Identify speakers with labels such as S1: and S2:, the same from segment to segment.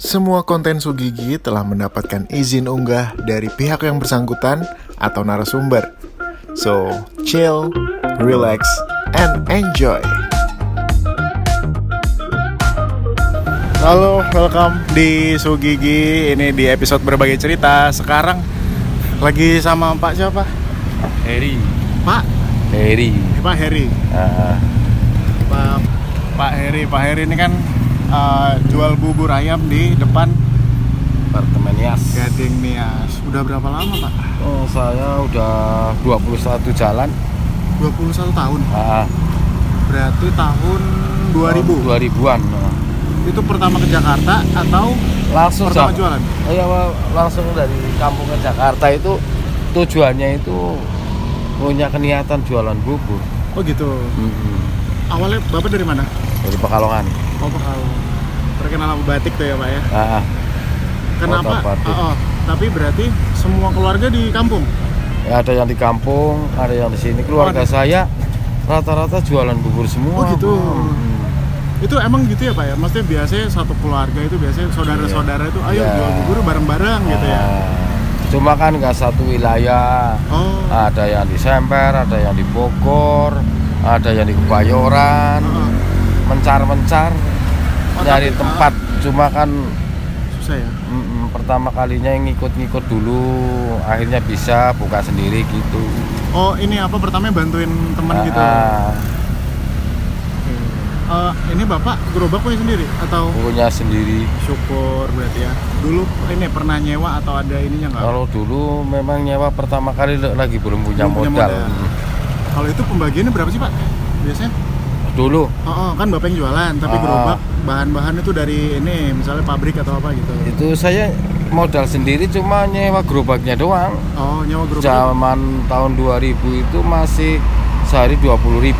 S1: Semua konten Sugigi telah mendapatkan izin unggah dari pihak yang bersangkutan atau narasumber. So, chill, relax, and enjoy. Halo, welcome di Sugigi. Ini di episode berbagi cerita. Sekarang lagi sama Pak siapa?
S2: Heri
S1: Pak,
S2: Heri
S1: Pak Heri.
S2: Ah,
S1: Pak Pak Heri, Pak Heri ini kan uh, jual bubur ayam di depan
S2: apartemen Yas
S1: Gading Nias. Udah berapa lama, Pak?
S2: oh saya udah 21 jalan
S1: 21 tahun.
S2: ah,
S1: Berarti tahun 2000.
S2: 2000-an
S1: Itu pertama ke Jakarta atau
S2: langsung
S1: pertama jualan?
S2: iya langsung dari kampung ke Jakarta itu tujuannya itu punya keniatan jualan bubur
S1: Oh gitu.
S2: Mm-mm.
S1: Awalnya Bapak dari mana?
S2: dari Pekalongan
S1: Oh, kalau terkenal sama batik tuh ya, Pak ya.
S2: ah,
S1: Kenapa?
S2: Kota batik.
S1: Oh, oh. tapi berarti semua keluarga di kampung.
S2: ya ada yang di kampung ada yang di sini keluarga
S1: Oh,
S2: saya rata-rata jualan bubur semua
S1: Oh, gitu.
S2: Mm.
S1: Itu emang gitu ya, Pak ya? Maksudnya biasanya satu keluarga itu biasanya saudara-saudara itu ayo
S2: Iya.
S1: jual bubur bareng-bareng gitu ya.
S2: Ah, cuma kan nggak satu wilayah
S1: Oh.
S2: ada yang di Semper, ada yang di Bogor, ada yang di Kebayoran, mencar-mencar
S1: Oh,
S2: nyari
S1: tapi-
S2: tempat. Cuma kan
S1: susah ya.
S2: mm, pertama kalinya ngikut-ngikut dulu, akhirnya bisa buka sendiri gitu.
S1: Oh, ini apa pertamanya bantuin temen gitu.
S2: Ah,
S1: Eh, ini Bapak gerobak punya sendiri atau
S2: punya sendiri.
S1: syukur berarti ya. Dulu ini pernah nyewa atau ada ininya nggak?
S2: Kalau dulu memang nyewa pertama kali lagi belum punya
S1: Belum punya
S2: modal.
S1: modal.
S2: Mm.
S1: Kalau itu pembagiannya berapa sih Pak? Biasanya?
S2: Dulu
S1: Oh, oh, kan Bapak yang jualan, tapi
S2: Ah.
S1: gerobak bahan-bahan itu dari ini, misalnya pabrik atau apa gitu.
S2: itu saya modal sendiri cuma nyewa gerobaknya doang.
S1: Oh, nyewa gerobak.
S2: zaman tahun 2000 itu masih sehari 20.000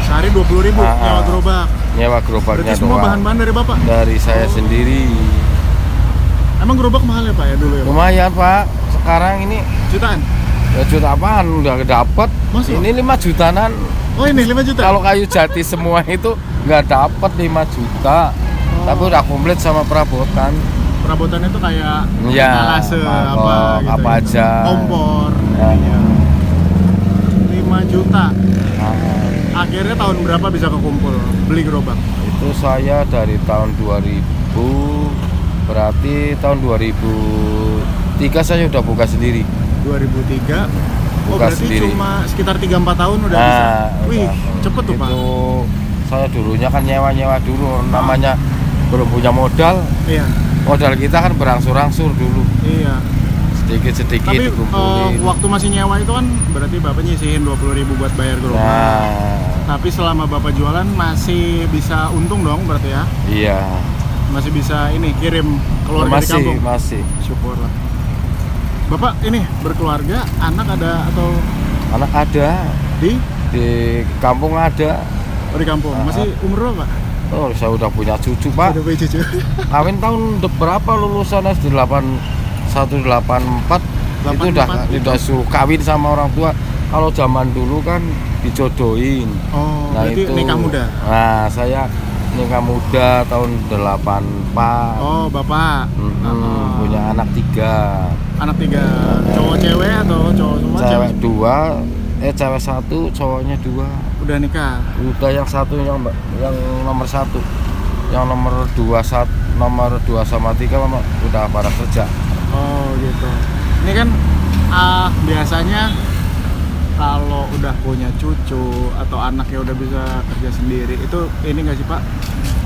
S1: Sehari 20.000 ribu
S2: Ah,
S1: nyewa
S2: ah.
S1: gerobak.
S2: nyewa gerobaknya
S1: Berarti semua bahan-bahan dari Bapak.
S2: dari saya
S1: Oh.
S2: sendiri
S1: Emang gerobak mahal ya Pak ya dulu ya? Pak?
S2: lumayan pak sekarang ini
S1: Jutaan?
S2: ya juta apaan udah dapet
S1: Masa?
S2: ini 5 jutaan
S1: Oh ini 5 juta?
S2: kalau kayu jati semua itu nggak dapet 5 juta
S1: Oh.
S2: tapi udah komplit sama perabotan
S1: perabotannya tuh kayak
S2: Iya,
S1: alase
S2: mangkok,
S1: apa gitu
S2: apa
S1: ya.
S2: aja.
S1: kompor
S2: Ya.
S1: Iya. 5 juta
S2: Nah,
S1: akhirnya tahun berapa bisa kekumpul beli gerobak
S2: itu saya dari tahun 2000 berarti tahun 2003 saya udah buka sendiri
S1: 2003 oh berarti
S2: sendiri.
S1: cuma sekitar 3-4 tahun udah bisa?
S2: Nah,
S1: wih
S2: udah.
S1: cepet tuh pak.
S2: Itu saya dulunya kan nyewa-nyewa dulu namanya belum punya modal.
S1: Iya.
S2: Modal kita kan berangsur-angsur dulu.
S1: Iya.
S2: Sedikit-sedikit
S1: tapi
S2: dikumpulin.
S1: waktu masih nyewa itu kan berarti bapak nyisihin 20.000 ribu buat bayar gerobak
S2: nah.
S1: Tapi selama bapak jualan masih bisa untung dong berarti ya?
S2: Iya.
S1: Masih bisa ini kirim keluarga di
S2: masih
S1: kampung?
S2: masih.
S1: Syukur lah bapak ini berkeluarga anak ada atau
S2: anak ada.
S1: Di?
S2: Di kampung ada.
S1: Oh, di kampung.
S2: Ah.
S1: masih umur berapa pak?
S2: Oh saya udah punya cucu pak.
S1: Udah punya cucu.
S2: Kawin tahun berapa lulusan SD 8 184 itu udah
S1: 84 itu?
S2: udah suruh kawin sama orang tua. Kalau zaman dulu kan dijodohin.
S1: Oh
S2: Nah itu.
S1: nikah muda.
S2: Nah saya nikah muda tahun 84
S1: oh bapak.
S2: Mm-mm,
S1: Oh.
S2: Punya anak tiga.
S1: Anak tiga. Cowok cewek atau cowok semua
S2: Cewek dua Eh cewek satu cowoknya dua.
S1: Udah nikah?
S2: Udah yang satu yang yang nomor satu. Yang nomor dua sat, nomor dua sama tiga mama udah pada kerja.
S1: Oh gitu. Ini kan ah biasanya kalau udah punya cucu atau anaknya udah bisa kerja sendiri itu ini nggak sih pak?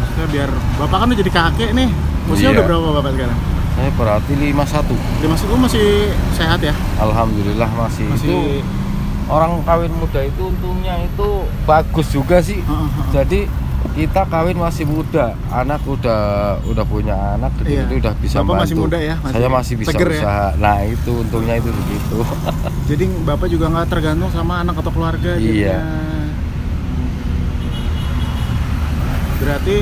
S1: Maksudnya biar bapak kan udah jadi kakek nih. Usia
S2: Iya.
S1: udah berapa bapak sekarang?
S2: Saya berarti 51
S1: dia masuk masih sehat ya?
S2: Alhamdulillah masih,
S1: masih.
S2: Itu Orang kawin muda itu untungnya itu bagus juga sih.
S1: Heeh, heeh.
S2: jadi kita kawin masih muda anak udah udah punya anak
S1: Iya.
S2: itu udah bisa
S1: Bapak masih
S2: bantu.
S1: muda ya, masih
S2: saya masih bisa
S1: seger ya?
S2: usaha nah itu untungnya itu begitu
S1: jadi bapak juga nggak tergantung sama anak atau keluarga
S2: Iya.
S1: jadinya. berarti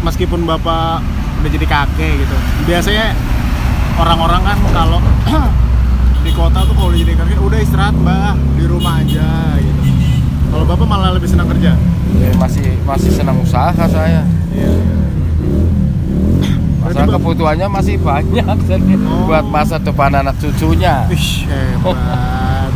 S1: meskipun bapak udah jadi kakek gitu biasanya orang-orang kan kalau di kota tuh kalau jadi kakek udah istirahat mbak di rumah aja gitu kalau bapak malah lebih senang kerja
S2: Ya, masih masih senang usaha saya
S1: iya
S2: masa karena
S1: Bang?
S2: kebutuhannya masih banyak jadi
S1: Oh.
S2: buat masa depan anak cucunya
S1: Wih, hebat.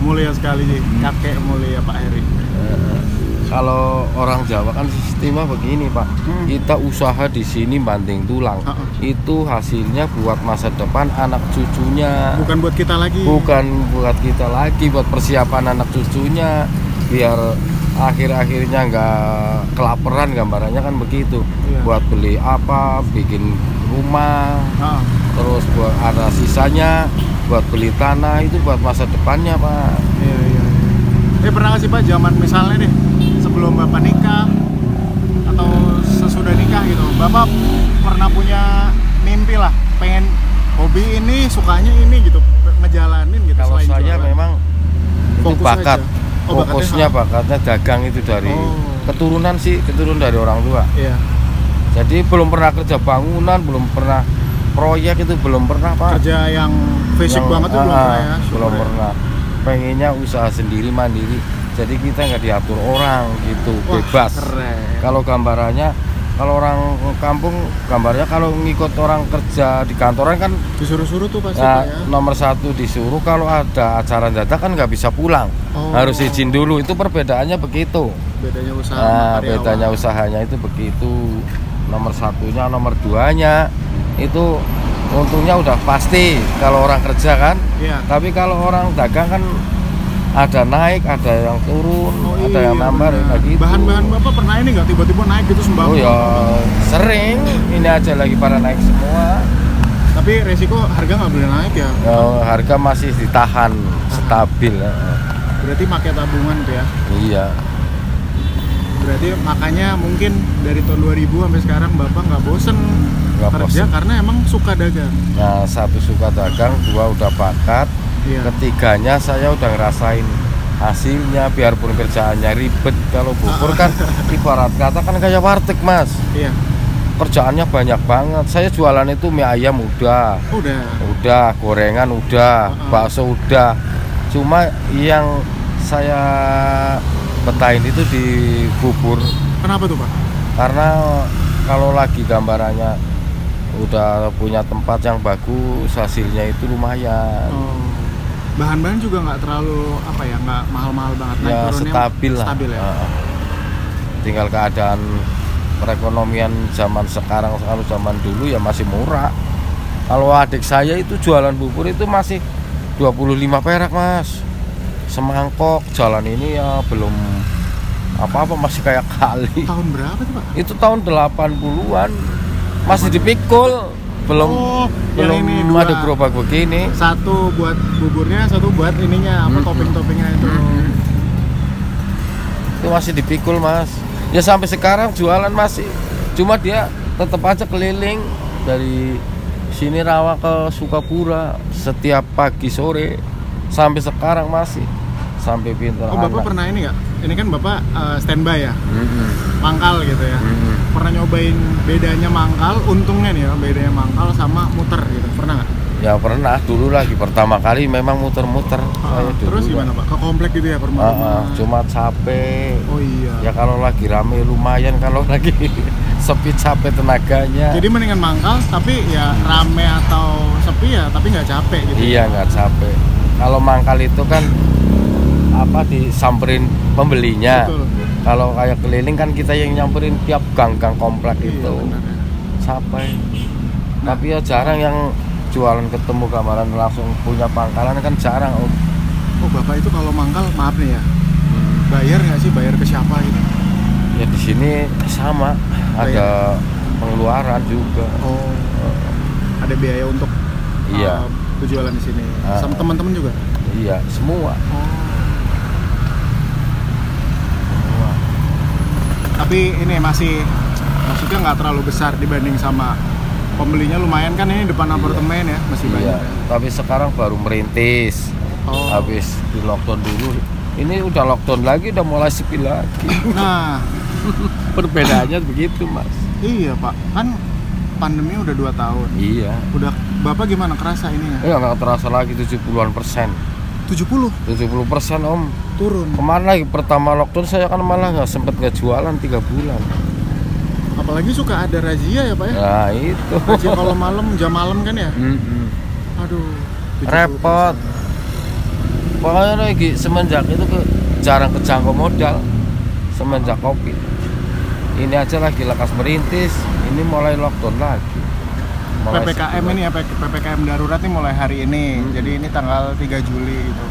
S1: mulia sekali sih, kakek mulia Pak Heri.
S2: Eh, kalau orang Jawa kan sistemnya begini pak
S1: Hmm.
S2: kita usaha di sini banting tulang
S1: Ha-ha.
S2: itu hasilnya buat masa depan anak cucunya
S1: Bukan buat kita lagi.
S2: bukan buat kita lagi buat persiapan anak cucunya biar akhir-akhirnya nggak kelaparan gambarannya kan begitu
S1: Iya.
S2: buat beli apa bikin rumah
S1: Ah,
S2: terus buat ada sisanya buat beli tanah itu buat masa depannya pak
S1: iya, iya. Eh pernah nggak sih Pak zaman misalnya deh sebelum Bapak nikah atau sesudah nikah gitu, Bapak pernah punya mimpi lah, pengen hobi ini, sukanya ini gitu, ngejalanin gitu.
S2: kalau
S1: selain
S2: saya
S1: jualan.
S2: memang itu
S1: Fokus
S2: bakat
S1: aja. Oh,
S2: fokusnya bakatnya dagang itu dari
S1: Oh.
S2: keturunan sih keturunan dari orang tua
S1: Iya.
S2: jadi belum pernah kerja bangunan belum pernah proyek itu belum pernah pak
S1: Kerja yang fisik
S2: Yang-
S1: banget belum
S2: ah,
S1: pernah ya.
S2: belum
S1: ya.
S2: pernah pengennya usaha sendiri mandiri jadi kita nggak diatur orang gitu
S1: Wah,
S2: bebas
S1: Keren.
S2: kalau gambarannya kalau orang kampung gambarnya kalau ngikut orang kerja di kantoran kan
S1: Disuruh-suruh tuh pasti
S2: Nah,
S1: Pak ya.
S2: nomor satu disuruh kalau ada acara dadak kan nggak bisa pulang
S1: Oh.
S2: harus izin dulu itu perbedaannya begitu
S1: Bedanya usaha
S2: nah bedanya usahanya itu begitu nomor satunya nomor duanya itu untungnya udah pasti kalau orang kerja kan
S1: Iya.
S2: tapi kalau orang dagang kan ada naik ada yang turun
S1: Oh,
S2: ada yang
S1: iya,
S2: nambah kayak gitu
S1: Bahan-bahan Bapak pernah ini nggak tiba-tiba naik gitu sembako?
S2: oh ya sering ini aja lagi pada naik semua
S1: Tapi resiko harga nggak boleh naik ya.
S2: Ya, harga masih ditahan stabil ya.
S1: Berarti pakai tabungan tuh ya.
S2: iya
S1: Berarti makanya mungkin dari tahun 2000 sampai sekarang Bapak nggak bosen
S2: Nggak
S1: kerja
S2: bosen.
S1: karena emang suka dagang.
S2: nah satu suka dagang dua udah bakat
S1: Iya.
S2: ketiganya saya udah ngerasain hasilnya biarpun kerjaannya ribet kalau bubur kan ibarat kata kan kayak warteg mas
S1: Iya.
S2: kerjaannya banyak banget saya jualan itu mie ayam udah
S1: Udah.
S2: udah gorengan udah
S1: Heeh.
S2: bakso udah cuma yang saya betahin itu di bubur
S1: Kenapa tuh Pak?
S2: karena kalau lagi gambarannya udah punya tempat yang bagus hasilnya itu lumayan
S1: Oh. Bahan-bahan juga nggak terlalu apa ya nggak mahal-mahal banget. Naik
S2: ya
S1: turunnya
S2: stabil lah
S1: Stabil ya.
S2: Heeh. tinggal keadaan perekonomian zaman sekarang kalau zaman dulu ya masih murah kalau adik saya itu jualan bubur itu masih 25 perak mas semangkok jalan ini ya belum apa-apa masih kayak kali
S1: Tahun berapa tuh Pak?
S2: itu tahun 80-an masih dipikul belum
S1: Oh,
S2: belum
S1: ini dua.
S2: ada gerobak begini
S1: Satu buat buburnya, satu buat ininya apa
S2: Mm-mm.
S1: topping-toppingnya itu.
S2: itu masih dipikul mas ya sampai sekarang jualan masih cuma dia tetap aja keliling dari sini rawa ke Sukapura setiap pagi sore sampai sekarang masih sampai pintar
S1: Oh bapak pernah ini nggak? Ini kan bapak eh, standby ya, mangkal gitu ya. Pernah nyobain bedanya mangkal, untungnya nih ya bedanya mangkal sama muter gitu. Pernah nggak?
S2: ya pernah dulu lagi pertama kali memang muter-muter
S1: Ah,
S2: dulu
S1: terus gimana pak? Ke komplek gitu ya
S2: Ah, ah,
S1: permaluman?
S2: cuma capek
S1: Oh iya.
S2: ya kalau lagi rame lumayan kalau lagi sepi capek tenaganya
S1: Jadi mendingan mangkal tapi ya rame atau sepi ya tapi nggak capek gitu.
S2: iya nggak capek kalau mangkal itu kan apa disamperin pembelinya
S1: Betul.
S2: kalau kayak keliling kan kita yang nyamperin tiap gang-gang komplek
S1: Iya,
S2: itu
S1: benar
S2: capek
S1: Nah.
S2: tapi ya jarang yang jualan ketemu gambaran langsung punya pangkalan kan jarang om
S1: Oh bapak itu kalau mangkal maaf nih ya, bayar nggak sih? Bayar ke siapa gitu?
S2: ya di sini sama ada pengeluaran juga
S1: Oh, ada biaya untuk
S2: Iya.
S1: uh, berjualan di sini.
S2: Ah.
S1: Sama teman-teman juga.
S2: iya semua
S1: Oh. Tapi ini masih maksudnya nggak terlalu besar dibanding sama pembelinya lumayan kan ini depan
S2: Iya.
S1: apartemen ya masih banyak.
S2: iya
S1: ya.
S2: tapi sekarang baru merintis
S1: Oh.
S2: habis di lockdown dulu ini udah lockdown lagi udah mulai sepi lagi
S1: Nah,
S2: perbedaannya begitu mas
S1: iya Pak, kan pandemi udah dua tahun.
S2: iya
S1: Udah Bapak gimana kerasa ininya?
S2: ya nggak terasa lagi 70-an persen
S1: 70
S2: 70 persen om.
S1: Turun.
S2: kemarin lagi? Pertama lockdown saya kan malah nggak sempet nggak jualan tiga bulan.
S1: Apa apalagi suka ada razia ya pak ya?
S2: Nah itu.
S1: Razia kalau malam jam malam kan ya?
S2: Mm-mm.
S1: aduh 70%.
S2: repot pokoknya lagi semenjak itu ke, jarang kejangkau modal. Semenjak covid. Ini aja lagi lekas merintis. Ini mulai lockdown lagi
S1: PPKM ini ya PPKM darurat nih mulai hari ini.
S2: Hmm.
S1: Jadi ini tanggal 3 Juli gitu.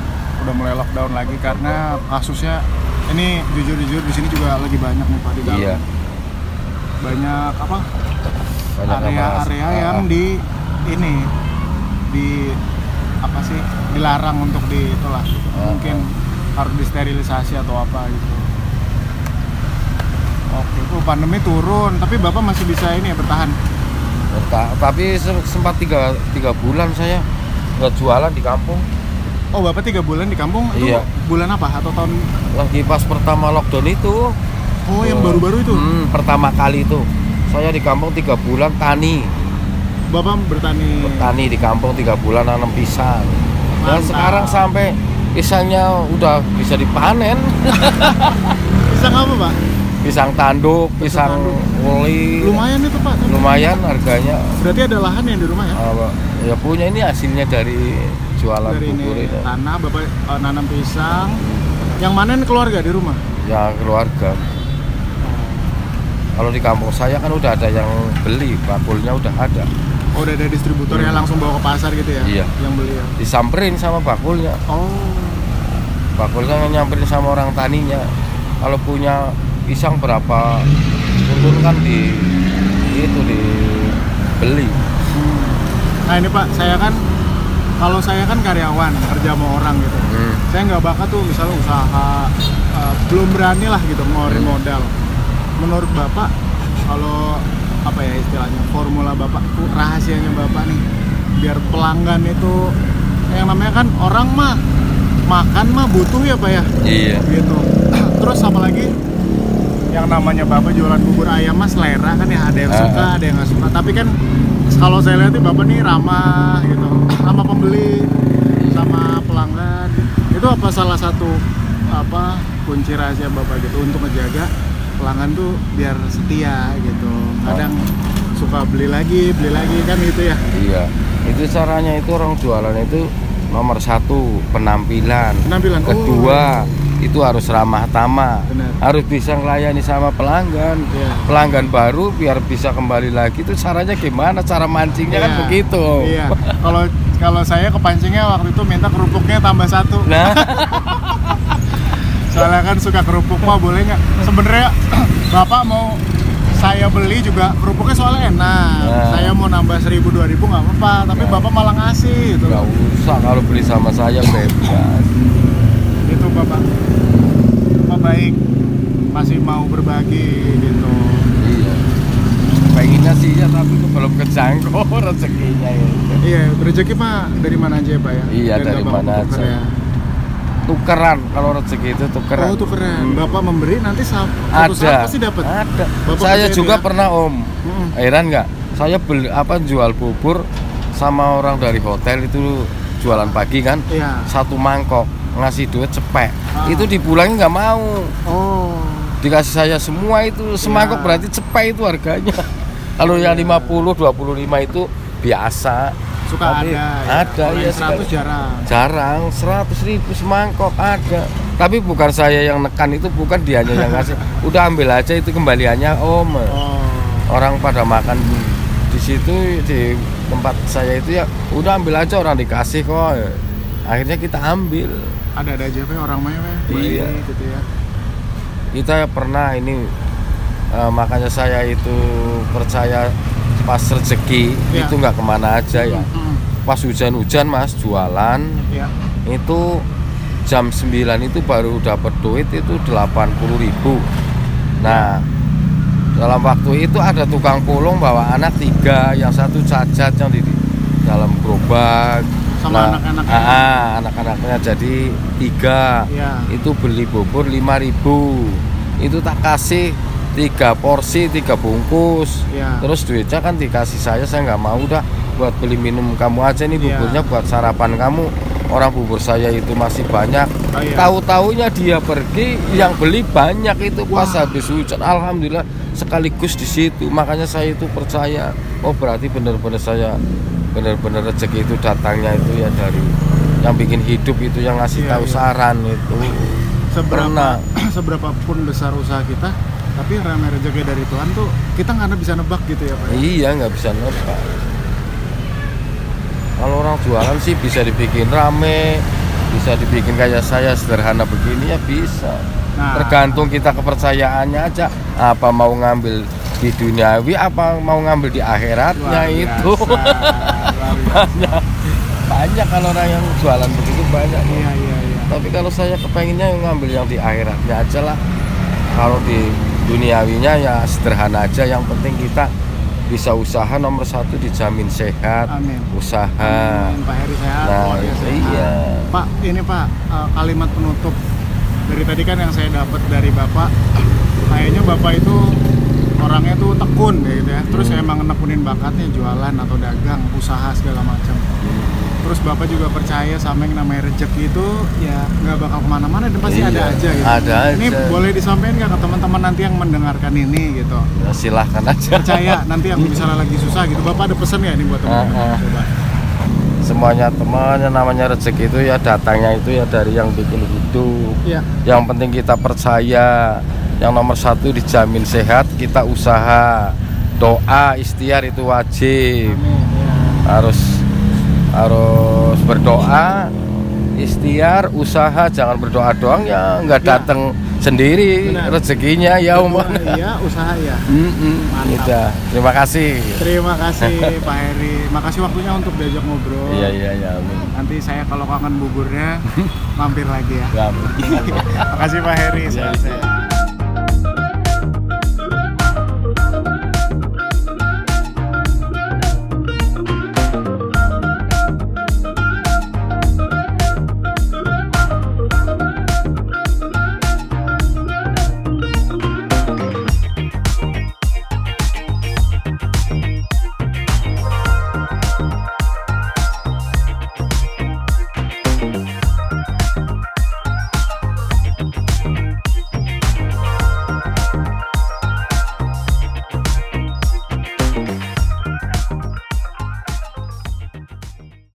S1: Udah mulai lockdown lagi karena kasusnya ini jujur-jujur di sini juga lagi banyak nih Pak di dalam.
S2: iya
S1: Banyak apa?
S2: banyak yang.
S1: Area-area
S2: Ah,
S1: yang di ini di apa sih? dilarang untuk di itulah.
S2: Ah,
S1: Mungkin harus disterilisasi atau apa gitu. Oke, tuh pandemi turun, tapi Bapak masih bisa ini ya bertahan.
S2: Ta- tapi se- sempat tiga, tiga bulan saya nggak jualan di kampung
S1: Oh, Bapak tiga bulan di kampung itu
S2: Iya.
S1: bulan apa? Atau tahun
S2: lagi pas pertama lockdown itu
S1: Oh, yang baru-baru itu.
S2: Hmm, pertama kali itu saya di kampung tiga bulan tani
S1: Bapak bertani.
S2: bertani di kampung tiga bulan nanam pisang dan
S1: Mantap.
S2: sekarang sampai pisangnya udah bisa dipanen
S1: Pisang apa, Pak?
S2: Pisang tanduk pisang uli
S1: Lumayan itu, Pak.
S2: lumayan harganya
S1: Berarti ada lahan yang di rumah ya?
S2: apa, ya punya ini hasilnya dari jualan
S1: Dari ini
S2: bubur ini
S1: tanah Bapak eh, nanam pisang. Yang mana ini keluarga di rumah?
S2: ya keluarga kalau di kampung saya kan udah ada yang beli bakulnya udah ada
S1: Oh, udah ada distributor yang
S2: Hmm.
S1: langsung bawa ke pasar gitu ya?
S2: Iya.
S1: Yang beli ya.
S2: disamperin sama bakulnya
S1: Oh.
S2: bakulnya nyamperin sama orang taninya kalau punya pisang berapa turun kan di itu dibeli
S1: Hmm. Nah, ini Pak, saya kan kalau saya kan karyawan, kerja sama orang gitu. Saya nggak bakat tuh misalnya usaha eh, belum berani lah gitu ngeluarin
S2: Hmm.
S1: modal. Menurut Bapak kalau apa ya istilahnya formula Bapak tuh rahasianya Bapak nih biar pelanggan itu yang namanya kan orang mah makan mah butuh ya Pak ya
S2: iya
S1: gitu. Terus apalagi yang namanya Bapak jualan bubur ayam mas selera kan ya ada yang
S2: Ah.
S1: suka ada yang nggak suka. Tapi kan kalau saya lihat nih Bapak nih ramah gitu sama pembeli sama pelanggan. Itu apa salah satu apa kunci rahasia Bapak gitu untuk ngejaga pelanggan tuh biar setia gitu. Kadang suka beli lagi beli lagi kan gitu ya.
S2: Iya itu caranya itu orang jualan itu nomor satu penampilan.
S1: Penampilan Oh,
S2: kedua itu harus ramah tamah.
S1: Benar.
S2: harus bisa melayani sama pelanggan.
S1: Iya.
S2: pelanggan baru biar bisa kembali lagi. Itu caranya gimana? Cara mancingnya kan
S1: Iya.
S2: begitu.
S1: Iya. Kalau kalau saya kepancingnya waktu itu minta kerupuknya tambah satu.
S2: Nah.
S1: Soalnya kan suka kerupuk. Mah boleh nggak? Sebenarnya bapak mau saya beli juga kerupuknya soalnya enak.
S2: Nah.
S1: saya mau nambah seribu dua ribu nggak apa-apa. Tapi
S2: Nah.
S1: bapak malah ngasih gitu.
S2: Nggak usah. Kalau beli sama saya bebas
S1: itu bapak. Bapak baik. Masih mau berbagi gitu.
S2: Iya. Pengennya sih ya tapi itu belum kejangkau rezekinya ya.
S1: Iya rezeki mah dari mana aja ya pak ya?
S2: Iya, dari
S1: nggak
S2: mana aja.
S1: ya.
S2: tukeran kalau rezeki itu tukeran.
S1: Oh tuh keren
S2: Hmm.
S1: bapak memberi nanti saat
S2: ada.
S1: pasti dapat?
S2: Ada.
S1: Bapak
S2: saya juga
S1: ya?
S2: pernah om.
S1: Mm-mm.
S2: heran nggak? Saya beli apa jual bubur sama orang dari hotel itu jualan pagi kan?
S1: Iya.
S2: Satu mangkok ngasih duit cepek.
S1: Ah.
S2: itu dipulangi nggak mau.
S1: Oh.
S2: Dikasih saya semua itu semangkok
S1: Ya.
S2: berarti cepek itu harganya. Kalau yang 50 25 itu biasa.
S1: Suka
S2: Tapi
S1: ada ya.
S2: ada,
S1: Kalau
S2: iya,
S1: yang 100
S2: sekali.
S1: jarang.
S2: Jarang 100 ribu semangkok ada. Tapi bukan saya yang nekan itu bukan dianya yang ngasih. Udah ambil aja itu kembaliannya om.
S1: Oh.
S2: Orang pada makan di situ di tempat saya itu ya udah ambil aja orang dikasih kok. Akhirnya kita ambil
S1: ada ada aja Pe, orang ya, Pe.
S2: Iya.
S1: Gitu ya.
S2: Kita pernah ini eh, makanya saya itu percaya pas rezeki
S1: Iya.
S2: itu nggak ke mana aja ya.
S1: Mm,
S2: pas hujan-hujan mas jualan
S1: ya
S2: itu jam 9 itu baru dapat duit itu 80.000 ribu. Nah dalam waktu itu ada tukang pulung bawa anak tiga yang satu cacat yang di dalam gerobak
S1: Sama anak-anaknya.
S2: ah, ah, anak-anaknya. Jadi tiga.
S1: Ya
S2: itu beli bubur 5000 itu tak kasih tiga porsi tiga bungkus.
S1: Ya
S2: terus duitnya kan dikasih saya saya nggak mau dah buat beli minum kamu aja. Nih
S1: Iya.
S2: buburnya buat sarapan kamu orang bubur saya itu masih banyak
S1: Oh, iya.
S2: tahu-taunya dia pergi yang beli banyak itu pas
S1: Wah.
S2: habis hujan alhamdulillah sekaligus di situ makanya saya itu percaya oh berarti benar-benar saya benar-benar rezeki itu datangnya itu ya dari yang bikin hidup itu yang ngasih
S1: Iya,
S2: tahu
S1: iya.
S2: saran itu
S1: seberapa
S2: Pernah.
S1: seberapa pun besar usaha kita tapi namanya rezeki dari Tuhan tuh kita nggak bisa nebak gitu ya pak
S2: iya nggak bisa nebak kalau orang jualan sih bisa dibikin rame bisa dibikin kayak saya sederhana begini ya bisa.
S1: Nah.
S2: tergantung kita kepercayaannya aja. Apa mau ngambil di duniawi apa mau ngambil di akhiratnya
S1: Luar
S2: itu.
S1: Biasa,
S2: banyak. Banyak kalau orang yang jualan begitu banyak.
S1: Iya iya iya.
S2: Tapi kalau saya kepenginnya ngambil yang di akhiratnya aja lah. Kalau di duniawinya ya sederhana aja. Yang penting kita bisa usaha nomor satu dijamin sehat.
S1: Amin.
S2: Usaha.
S1: Amin, Pak Heri sehat
S2: Nah,
S1: keluarga sehat.
S2: iya.
S1: Pak ini Pak eh, kalimat penutup. Dari tadi kan yang saya dapat dari Bapak kayaknya Bapak itu orangnya tuh tekun gitu ya. Terus
S2: Hmm.
S1: emang nekunin bakatnya jualan atau dagang usaha segala macam terus Bapak juga percaya sama yang namanya rezeki itu ya nggak bakal ke mana-mana dan pasti
S2: Iya,
S1: ada aja gitu
S2: ada
S1: ini
S2: aja.
S1: boleh disampaikan nggak ke teman-teman nanti yang mendengarkan ini gitu
S2: Ya, silahkan aja
S1: percaya nanti yang misalnya lagi susah gitu Bapak ada pesan ya ini buat teman-teman
S2: ah.
S1: coba
S2: semuanya teman yang namanya rezeki itu ya datangnya itu ya dari yang bikin hidup
S1: Iya.
S2: yang penting kita percaya yang nomor satu dijamin sehat kita usaha doa ikhtiar itu wajib
S1: Amin. Ya.
S2: harus harus berdoa ikhtiar usaha jangan berdoa doang ya nggak
S1: Ya.
S2: datang sendiri
S1: Benar.
S2: rezekinya ya umum
S1: iya, usaha ya.
S2: Mm-mm,
S1: Mantap.
S2: udah. terima kasih
S1: Terima kasih Pak Heri. Makasih waktunya untuk diajak ngobrol.
S2: iya iya iya.
S1: Nanti saya kalau kangen buburnya mampir lagi ya.
S2: Ya.
S1: Makasih Pak Heri.
S2: Iya,
S1: Sehat-sehat.